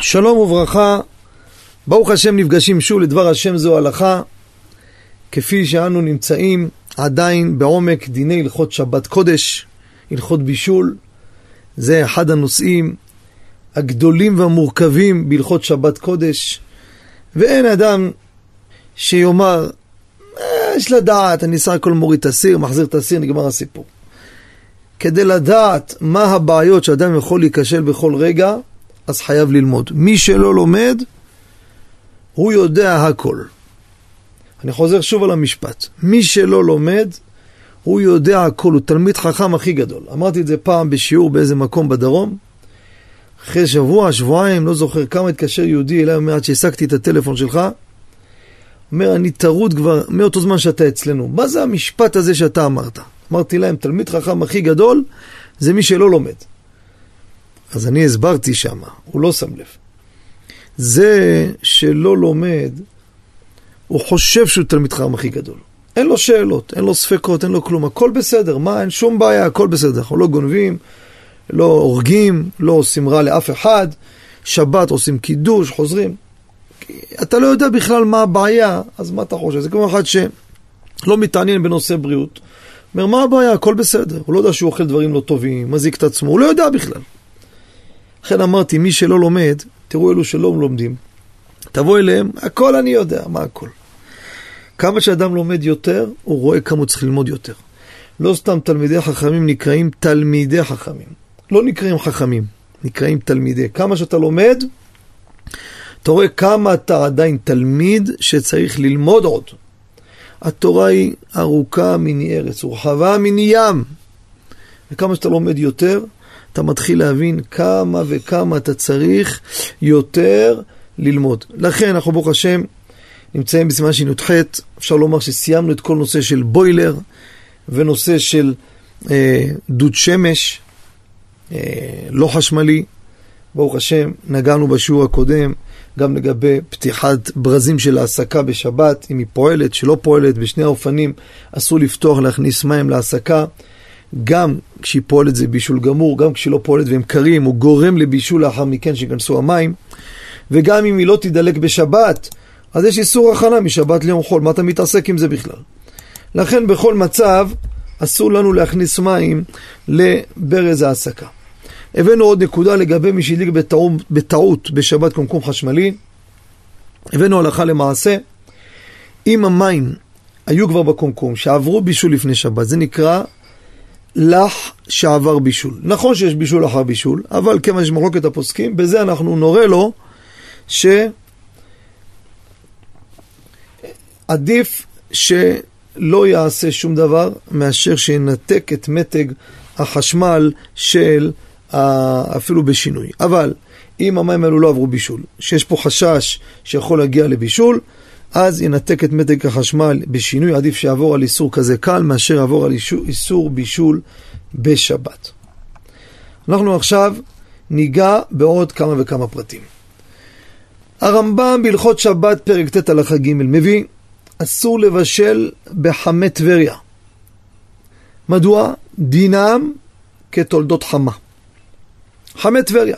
שלום וברכה, ברוך השם נפגשים שוב לדבר השם זו הלכה, כפי שאנו נמצאים עדיין בעומק דיני הלכות שבת קודש, הלכות בישול, זה אחד הנושאים הגדולים והמורכבים בהלכות שבת קודש, ואין אדם שיאמר, אה, יש לדעת, אני סך הכל מוריד את הסיר, מחזיר את הסיר, נגמר הסיפור. כדי לדעת מה הבעיות שאדם יכול להיכשל בכל רגע, אז חייב ללמוד. מי שלא לומד, הוא יודע הכל. אני חוזר שוב על המשפט. מי שלא לומד, הוא יודע הכל, הוא תלמיד חכם הכי גדול. אמרתי את זה פעם בשיעור באיזה מקום בדרום. אחרי שבוע, שבועיים, לא זוכר כמה, התקשר יהודי אליי, אומר, עד שהעסקתי את הטלפון שלך, אומר, אני טרוד כבר מאותו זמן שאתה אצלנו. מה זה המשפט הזה שאתה אמרת? אמרתי להם, תלמיד חכם הכי גדול זה מי שלא לומד. אז אני הסברתי שם, הוא לא שם לב. זה שלא לומד, הוא חושב שהוא תלמיד חכם הכי גדול. אין לו שאלות, אין לו ספקות, אין לו כלום, הכל בסדר, מה, אין שום בעיה, הכל בסדר. אנחנו לא גונבים, לא הורגים, לא עושים רע לאף אחד, שבת עושים קידוש, חוזרים. אתה לא יודע בכלל מה הבעיה, אז מה אתה חושב? זה כמו אחד שלא מתעניין בנושא בריאות. אומר, מה הבעיה? הכל בסדר. הוא לא יודע שהוא אוכל דברים לא טובים, מזיק את עצמו, הוא לא יודע בכלל. לכן אמרתי, מי שלא לומד, תראו אלו שלא לומדים. תבוא אליהם, הכל אני יודע, מה הכל. כמה שאדם לומד יותר, הוא רואה כמה הוא צריך ללמוד יותר. לא סתם תלמידי חכמים נקראים תלמידי חכמים. לא נקראים חכמים, נקראים תלמידי. כמה שאתה לומד, אתה רואה כמה אתה עדיין תלמיד שצריך ללמוד עוד. התורה היא ארוכה מני ארץ, ורחבה מני ים. וכמה שאתה לומד יותר, אתה מתחיל להבין כמה וכמה אתה צריך יותר ללמוד. לכן אנחנו ברוך השם נמצאים בסימן שנ"ח, אפשר לומר שסיימנו את כל נושא של בוילר ונושא של אה, דוד שמש, אה, לא חשמלי. ברוך השם, נגענו בשיעור הקודם גם לגבי פתיחת ברזים של ההסקה בשבת, אם היא פועלת, שלא פועלת, בשני האופנים אסור לפתוח, להכניס מים להסקה. גם כשהיא פועלת זה בישול גמור, גם כשהיא לא פועלת והם קרים, הוא גורם לבישול לאחר מכן שיכנסו המים. וגם אם היא לא תדלק בשבת, אז יש איסור הכנה משבת ליום חול, מה אתה מתעסק עם זה בכלל? לכן בכל מצב אסור לנו להכניס מים לברז ההסקה. הבאנו עוד נקודה לגבי מי שהדליק בטעות, בטעות בשבת קומקום חשמלי. הבאנו הלכה למעשה. אם המים היו כבר בקומקום, שעברו בישול לפני שבת, זה נקרא לח שעבר בישול. נכון שיש בישול אחר בישול, אבל כיוון שיש מחלוקת הפוסקים, בזה אנחנו נורה לו שעדיף שלא יעשה שום דבר מאשר שינתק את מתג החשמל של אפילו בשינוי. אבל אם המים האלו לא עברו בישול, שיש פה חשש שיכול להגיע לבישול, אז ינתק את מתג החשמל בשינוי, עדיף שיעבור על איסור כזה קל מאשר יעבור על איסור בישול בשבת. אנחנו עכשיו ניגע בעוד כמה וכמה פרטים. הרמב"ם בהלכות שבת פרק ט' הלכה ג' מביא אסור לבשל בחמי טבריה. מדוע? דינם כתולדות חמה. חמי טבריה.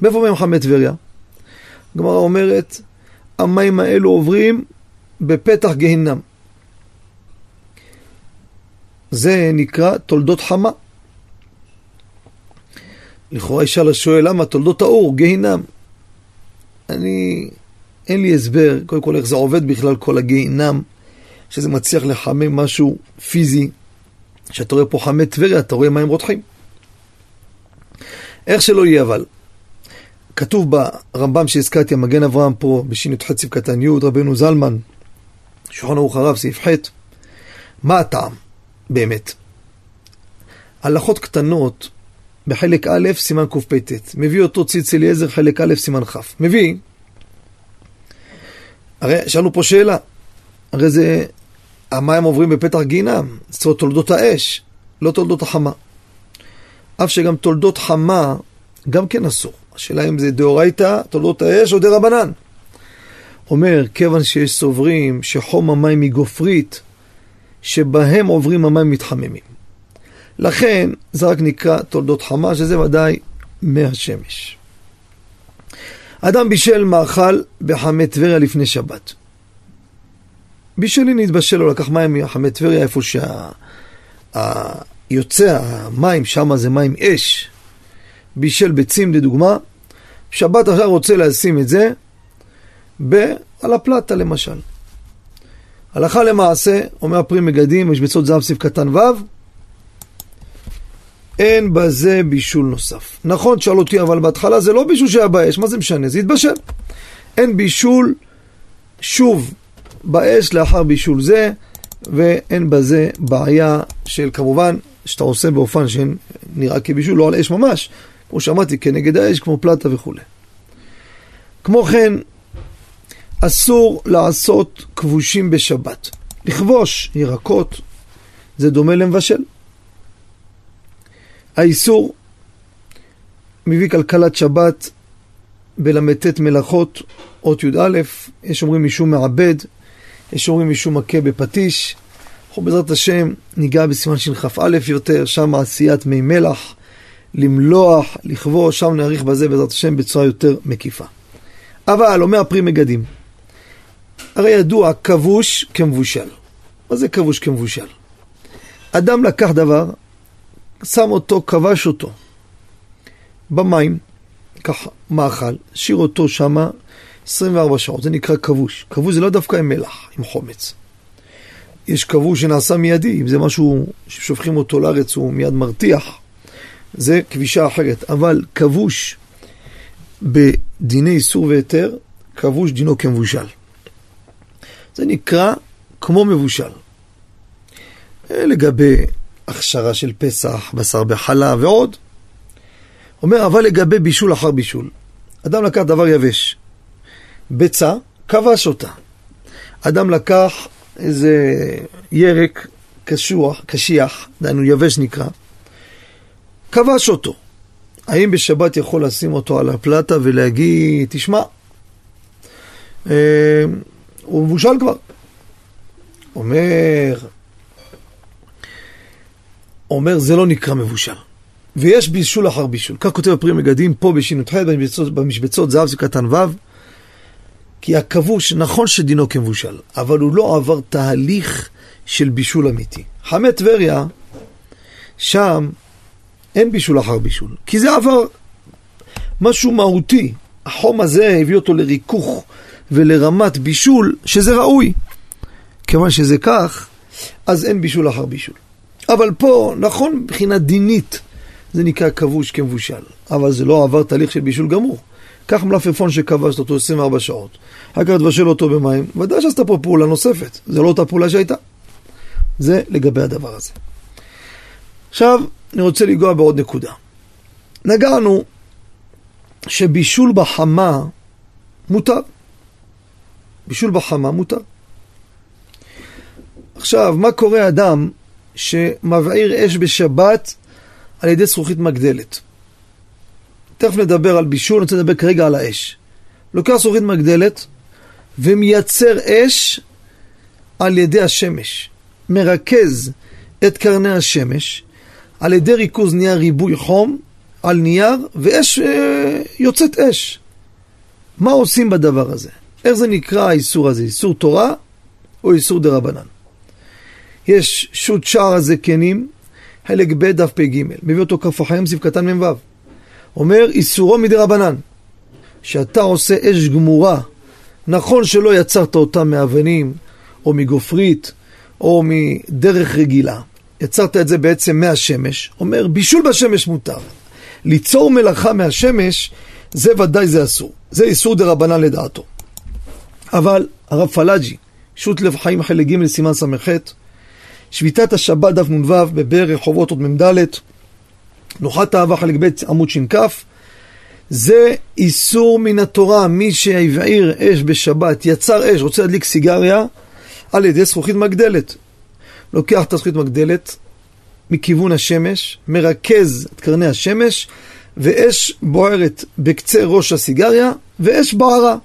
מאיפה מהם חמי טבריה? הגמרא אומרת, המים האלו עוברים בפתח גיהינם. זה נקרא תולדות חמה. לכאורה ישאל השואל, למה תולדות האור, גיהינם? אני, אין לי הסבר, קודם כל איך זה עובד בכלל כל הגיהינם, שזה מצליח לחמם משהו פיזי, שאתה רואה פה חמי טבריה, אתה רואה מים רותחים. איך שלא יהיה אבל, כתוב ברמב"ם שהזכרתי, המגן אברהם פה, בשי"ח סעיף קטן י', רבנו זלמן, שולחן ערוך הרב, סעיף ח', מה הטעם, באמת? הלכות קטנות, בחלק א', סימן קפ"ט, מביא אותו ציץ אליעזר, חלק א', סימן כ', מביא, הרי שאלנו פה שאלה, הרי זה, המים עוברים בפתח גיהינם, זה תולדות האש, לא תולדות החמה. אף שגם תולדות חמה, גם כן אסור. השאלה אם זה דאורייתא, תולדות האש או דה רבנן. אומר, כיוון שיש סוברים שחום המים היא גופרית, שבהם עוברים המים מתחממים. לכן זה רק נקרא תולדות חמה, שזה ודאי מהשמש. אדם בישל מאכל בחמי טבריה לפני שבת. בישלין התבשל לו, לקח מים מחמי טבריה, איפה שיוצא המים, שם זה מים אש. בישל ביצים לדוגמה, שבת עכשיו רוצה לשים את זה ב... על הפלטה למשל. הלכה למעשה, אומר פרי מגדים, משבצות זהב סעיף קטן ו', אין בזה בישול נוסף. נכון, תשאל אותי, אבל בהתחלה זה לא בישול שהיה באש, מה זה משנה? זה התבשל. אין בישול שוב באש לאחר בישול זה, ואין בזה בעיה של כמובן, שאתה עושה באופן שנראה כבישול, לא על אש ממש, כמו שאמרתי, כנגד האש, כמו פלטה וכולי. כמו כן, אסור לעשות כבושים בשבת. לכבוש ירקות, זה דומה למבשל. האיסור מביא כלכלת שבת בל"ט מלאכות, אות י"א, יש אומרים משום מעבד, יש אומרים משום מכה בפטיש. אנחנו בעזרת השם ניגע בסימן שכ"א יותר, שם עשיית מי מלח, למלוח, לכבוש, שם נאריך בזה בעזרת השם בצורה יותר מקיפה. אבל, אומר הפרי מגדים, הרי ידוע כבוש כמבושל. מה זה כבוש כמבושל? אדם לקח דבר, שם אותו, כבש אותו במים, ככה, מאכל, השאיר אותו שמה 24 שעות, זה נקרא כבוש. כבוש זה לא דווקא עם מלח, עם חומץ. יש כבוש שנעשה מיידי, אם זה משהו ששופכים אותו לארץ הוא מיד מרתיח, זה כבישה אחרת. אבל כבוש בדיני איסור והיתר, כבוש דינו כמבושל. זה נקרא כמו מבושל. לגבי הכשרה של פסח, בשר בחלה ועוד. אומר, אבל לגבי בישול אחר בישול. אדם לקח דבר יבש, ביצה, כבש אותה. אדם לקח איזה ירק קשוח, קשיח, דהיינו יבש נקרא, כבש אותו. האם בשבת יכול לשים אותו על הפלטה ולהגיד, תשמע, אה, הוא מבושל כבר. אומר, אומר זה לא נקרא מבושל. ויש בישול אחר בישול. כך כותב הפרי מגדים פה בש"ח במשבצות, במשבצות זהב זה קטן ו', כי הכבוש, נכון שדינו כמבושל, אבל הוא לא עבר תהליך של בישול אמיתי. חמי טבריה, שם אין בישול אחר בישול, כי זה עבר משהו מהותי. החום הזה הביא אותו לריכוך ולרמת בישול שזה ראוי. כיוון שזה כך, אז אין בישול אחר בישול. אבל פה, נכון מבחינה דינית, זה נקרא כבוש כמבושל, אבל זה לא עבר תהליך של בישול גמור. קח מלפפון שכבשת אותו 24 שעות, אחר כך תבשל אותו במים, ודאי שעשתה פה פעולה נוספת, זה לא אותה פעולה שהייתה. זה לגבי הדבר הזה. עכשיו, אני רוצה לנגוע בעוד נקודה. נגענו שבישול בחמה מותר. בישול בחמה מותר. עכשיו, מה קורה אדם שמבעיר אש בשבת על ידי זכוכית מגדלת? תכף נדבר על בישול, אני רוצה לדבר כרגע על האש. לוקח זכוכית מגדלת ומייצר אש על ידי השמש. מרכז את קרני השמש, על ידי ריכוז נהיה ריבוי חום על נייר, ואש, אה, יוצאת אש. מה עושים בדבר הזה? איך זה נקרא האיסור הזה? איסור תורה או איסור דה רבנן? יש שו"ת שער הזקנים, חלק ב' דף פ"ג, מביא אותו כף החיים סעיף קטן מ"ו. אומר איסורו מדי רבנן, שאתה עושה אש גמורה, נכון שלא יצרת אותה מאבנים או מגופרית או מדרך רגילה, יצרת את זה בעצם מהשמש, אומר בישול בשמש מותר. ליצור מלאכה מהשמש, זה ודאי זה אסור. זה איסור דה רבנן לדעתו. אבל הרב פלאג'י, שו"ת לב חיים חלק ג' סימן ס"ח, שביתת השבת דף נ"ו בבאר רחובות עוד מ"ד, נוחת אהבה חלק ב' עמוד ש"כ, זה איסור מן התורה, מי שהבעיר אש בשבת, יצר אש, רוצה להדליק סיגריה, על ידי זכוכית מגדלת. לוקח את הזכוכית מגדלת מכיוון השמש, מרכז את קרני השמש, ואש בוערת בקצה ראש הסיגריה, ואש בערה.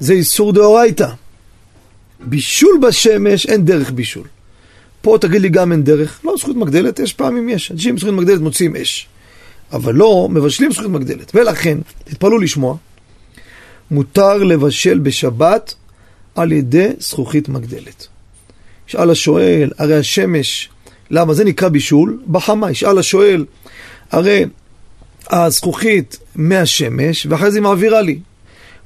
זה איסור דאורייתא. בישול בשמש, אין דרך בישול. פה תגיד לי גם אין דרך. לא, זכות מגדלת, יש פעמים יש. אנשים עם זכות מגדלת מוצאים אש. אבל לא מבשלים זכות מגדלת. ולכן, תתפלאו לשמוע, מותר לבשל בשבת על ידי זכוכית מגדלת. ישאל השואל, הרי השמש, למה זה נקרא בישול? בחמה. ישאל השואל, הרי הזכוכית מהשמש, ואחרי זה היא מעבירה לי.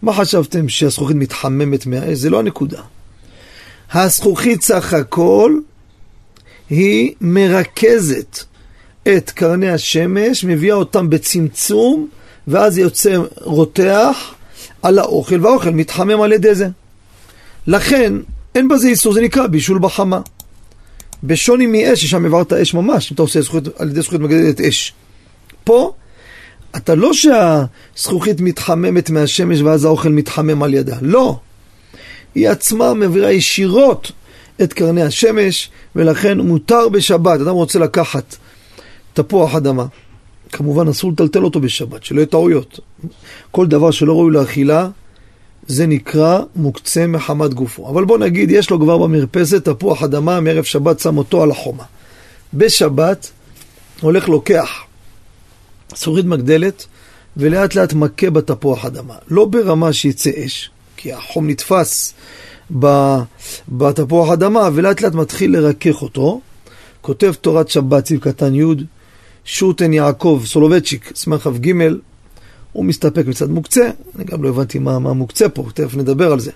מה חשבתם, שהזכוכית מתחממת מהאש? זה לא הנקודה. הזכוכית סך הכל היא מרכזת את קרני השמש, מביאה אותם בצמצום, ואז יוצא רותח על האוכל, והאוכל מתחמם על ידי זה. לכן, אין בזה איסור, זה נקרא בישול בחמה. בשוני מאש, ששם העברת אש ממש, אם אתה עושה זכוכית, על ידי זכוכית מגדלת אש. פה, אתה לא שהזכוכית מתחממת מהשמש ואז האוכל מתחמם על ידה, לא. היא עצמה מעבירה ישירות את קרני השמש, ולכן מותר בשבת, אדם רוצה לקחת תפוח אדמה. כמובן אסור לטלטל אותו בשבת, שלא יהיו טעויות. כל דבר שלא ראוי לאכילה, זה נקרא מוקצה מחמת גופו. אבל בוא נגיד, יש לו כבר במרפסת תפוח אדמה, מערב שבת שם אותו על החומה. בשבת הולך לוקח סורית מגדלת ולאט לאט מכה בתפוח אדמה. לא ברמה שיצא אש, כי החום נתפס בתפוח אדמה ולאט לאט מתחיל לרכך אותו. כותב תורת שבת, ציב קטן י', שוטן יעקב סולובצ'יק, סמך כ"ג, הוא מסתפק מצד מוקצה, אני גם לא הבנתי מה, מה מוקצה פה, תכף נדבר על זה.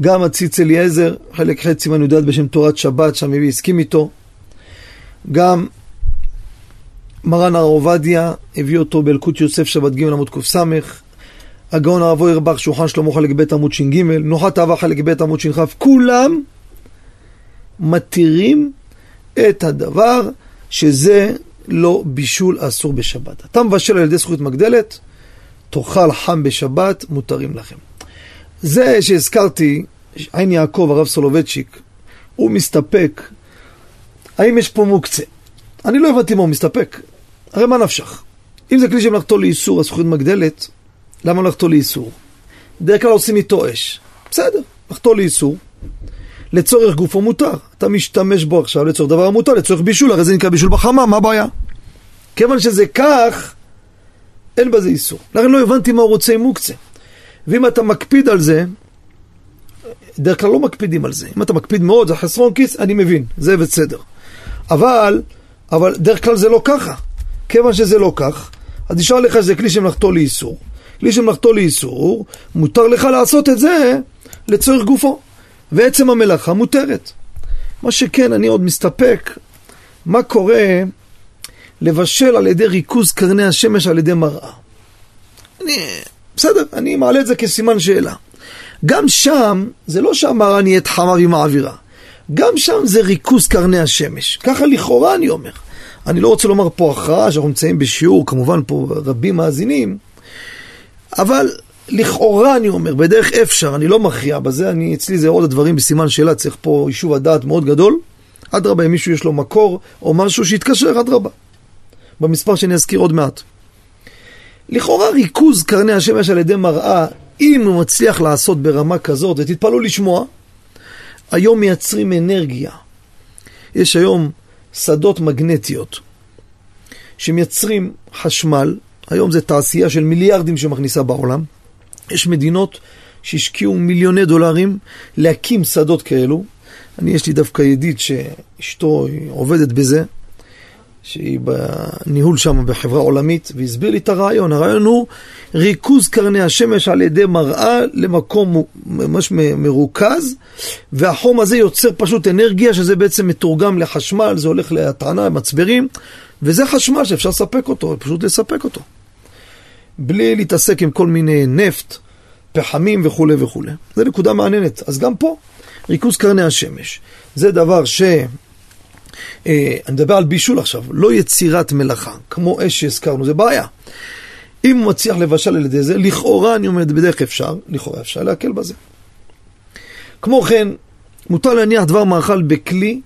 גם הציץ אליעזר, חלק ח' סימן י"ד בשם תורת שבת, שהמביא הסכים איתו. גם מרן הרב עובדיה הביא אותו באלקוט יוסף שבת ג' עמוד קס. הגאון הרב אוירבך, שולחן שלמה חלק ב' עמוד ש"ג, נוחת אהבה חלק ב' עמוד ש"כ, כולם מתירים את הדבר שזה לא בישול אסור בשבת. אתה מבשל על ידי זכות מגדלת, תאכל חם בשבת, מותרים לכם. זה שהזכרתי, עין יעקב, הרב סולובייצ'יק, הוא מסתפק. האם יש פה מוקצה? אני לא הבנתי מה הוא מסתפק. הרי מה נפשך? אם זה כלי שמלאכתו לאיסור, הזכות מגדלת, למה מלאכתו לאיסור? בדרך כלל עושים איתו אש. בסדר, מלאכתו לאיסור. לצורך גופו מותר. אתה משתמש בו עכשיו לצורך דבר מותר, לצורך בישול, הרי זה נקרא בישול בחמה, מה הבעיה? כיוון שזה כך, אין בזה איסור. לכן לא הבנתי מה הוא רוצה עם מוקצה. ואם אתה מקפיד על זה, דרך כלל לא מקפידים על זה. אם אתה מקפיד מאוד, זה חסרון כיס, אני מבין, זה בסדר. אבל, אבל דרך כלל זה לא ככה. כיוון שזה לא כך, אז נשאר לך שזה כלי שמלאכתו לאיסור. כלי שמלאכתו לאיסור, מותר לך לעשות את זה לצורך גופו. ועצם המלאכה מותרת. מה שכן, אני עוד מסתפק, מה קורה לבשל על ידי ריכוז קרני השמש על ידי מראה. אני, בסדר, אני מעלה את זה כסימן שאלה. גם שם, זה לא שהמראה נהיית חמה והיא מעבירה. גם שם זה ריכוז קרני השמש. ככה לכאורה אני אומר. אני לא רוצה לומר פה הכרעה, שאנחנו נמצאים בשיעור, כמובן פה רבים מאזינים, אבל לכאורה אני אומר, בדרך אפשר, אני לא מכריע בזה, אני, אצלי זה עוד הדברים בסימן שאלה, צריך פה יישוב הדעת מאוד גדול. אדרבה, אם מישהו יש לו מקור או משהו שיתקשר, אדרבה. במספר שאני אזכיר עוד מעט. לכאורה ריכוז קרני השמש על ידי מראה, אם הוא מצליח לעשות ברמה כזאת, ותתפלאו לשמוע, היום מייצרים אנרגיה. יש היום שדות מגנטיות שמייצרים חשמל, היום זה תעשייה של מיליארדים שמכניסה בעולם. יש מדינות שהשקיעו מיליוני דולרים להקים שדות כאלו. אני, יש לי דווקא ידיד שאשתו עובדת בזה, שהיא בניהול שם בחברה עולמית, והסביר לי את הרעיון. הרעיון הוא ריכוז קרני השמש על ידי מראה למקום ממש מרוכז, והחום הזה יוצר פשוט אנרגיה, שזה בעצם מתורגם לחשמל, זה הולך להטענה, מצברים, וזה חשמל שאפשר לספק אותו, פשוט לספק אותו. בלי להתעסק עם כל מיני נפט, פחמים וכולי וכולי. זו נקודה מעניינת. אז גם פה, ריכוז קרני השמש. זה דבר ש... אה, אני מדבר על בישול עכשיו, לא יצירת מלאכה, כמו אש שהזכרנו, זה בעיה. אם הוא מצליח לבשל על ידי זה, לכאורה, אני אומר, בדרך אפשר, לכאורה אפשר להקל בזה. כמו כן, מותר להניח דבר מאכל בכלי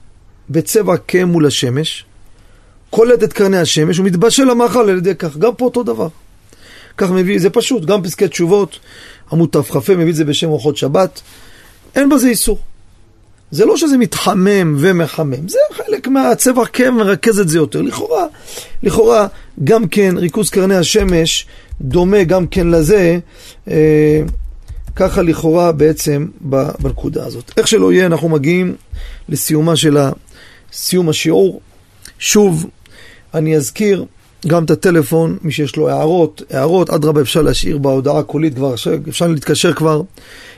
בצבע כהה מול השמש, קולט את קרני השמש ומתבשל המאכל על ידי כך, גם פה אותו דבר. כך מביא, זה פשוט, גם פסקי תשובות, עמוד תכ"ה מביא את זה בשם אורחות שבת, אין בזה איסור. זה לא שזה מתחמם ומחמם, זה חלק מהצבע כן מרכז את זה יותר. לכאורה, לכאורה, גם כן ריכוז קרני השמש דומה גם כן לזה, אה, ככה לכאורה בעצם בנקודה הזאת. איך שלא יהיה, אנחנו מגיעים לסיומה של סיום השיעור. שוב, אני אזכיר גם את הטלפון, מי שיש לו הערות, הערות, אדרבה אפשר להשאיר בהודעה הקולית כבר, אפשר להתקשר כבר.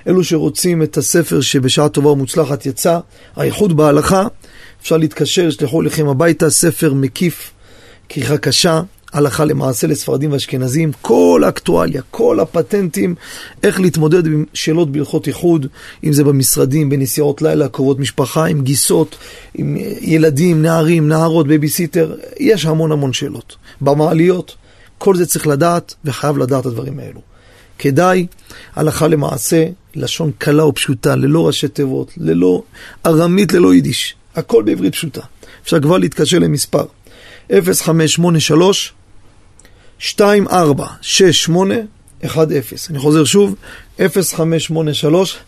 אלו שרוצים את הספר שבשעה טובה ומוצלחת יצא, האיחוד בהלכה, אפשר להתקשר, ישלחו לכם הביתה, ספר מקיף, כריכה קשה, הלכה למעשה לספרדים ואשכנזים, כל האקטואליה, כל הפטנטים, איך להתמודד עם שאלות בהלכות איחוד, אם זה במשרדים, בנסיעות לילה, קרובות משפחה, עם גיסות, עם ילדים, נערים, נערות, בייביסיטר, יש המון המון שאלות. במעליות, כל זה צריך לדעת, וחייב לדעת את הדברים האלו. כדאי, הלכה למעשה, לשון קלה ופשוטה, ללא ראשי תיבות, ללא ארמית, ללא יידיש. הכל בעברית פשוטה. אפשר כבר להתקשר למספר 0583 246810. אני חוזר שוב, 0583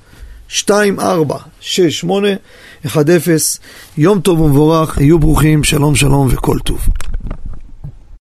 246810. יום טוב ומבורך, היו ברוכים, שלום שלום וכל טוב.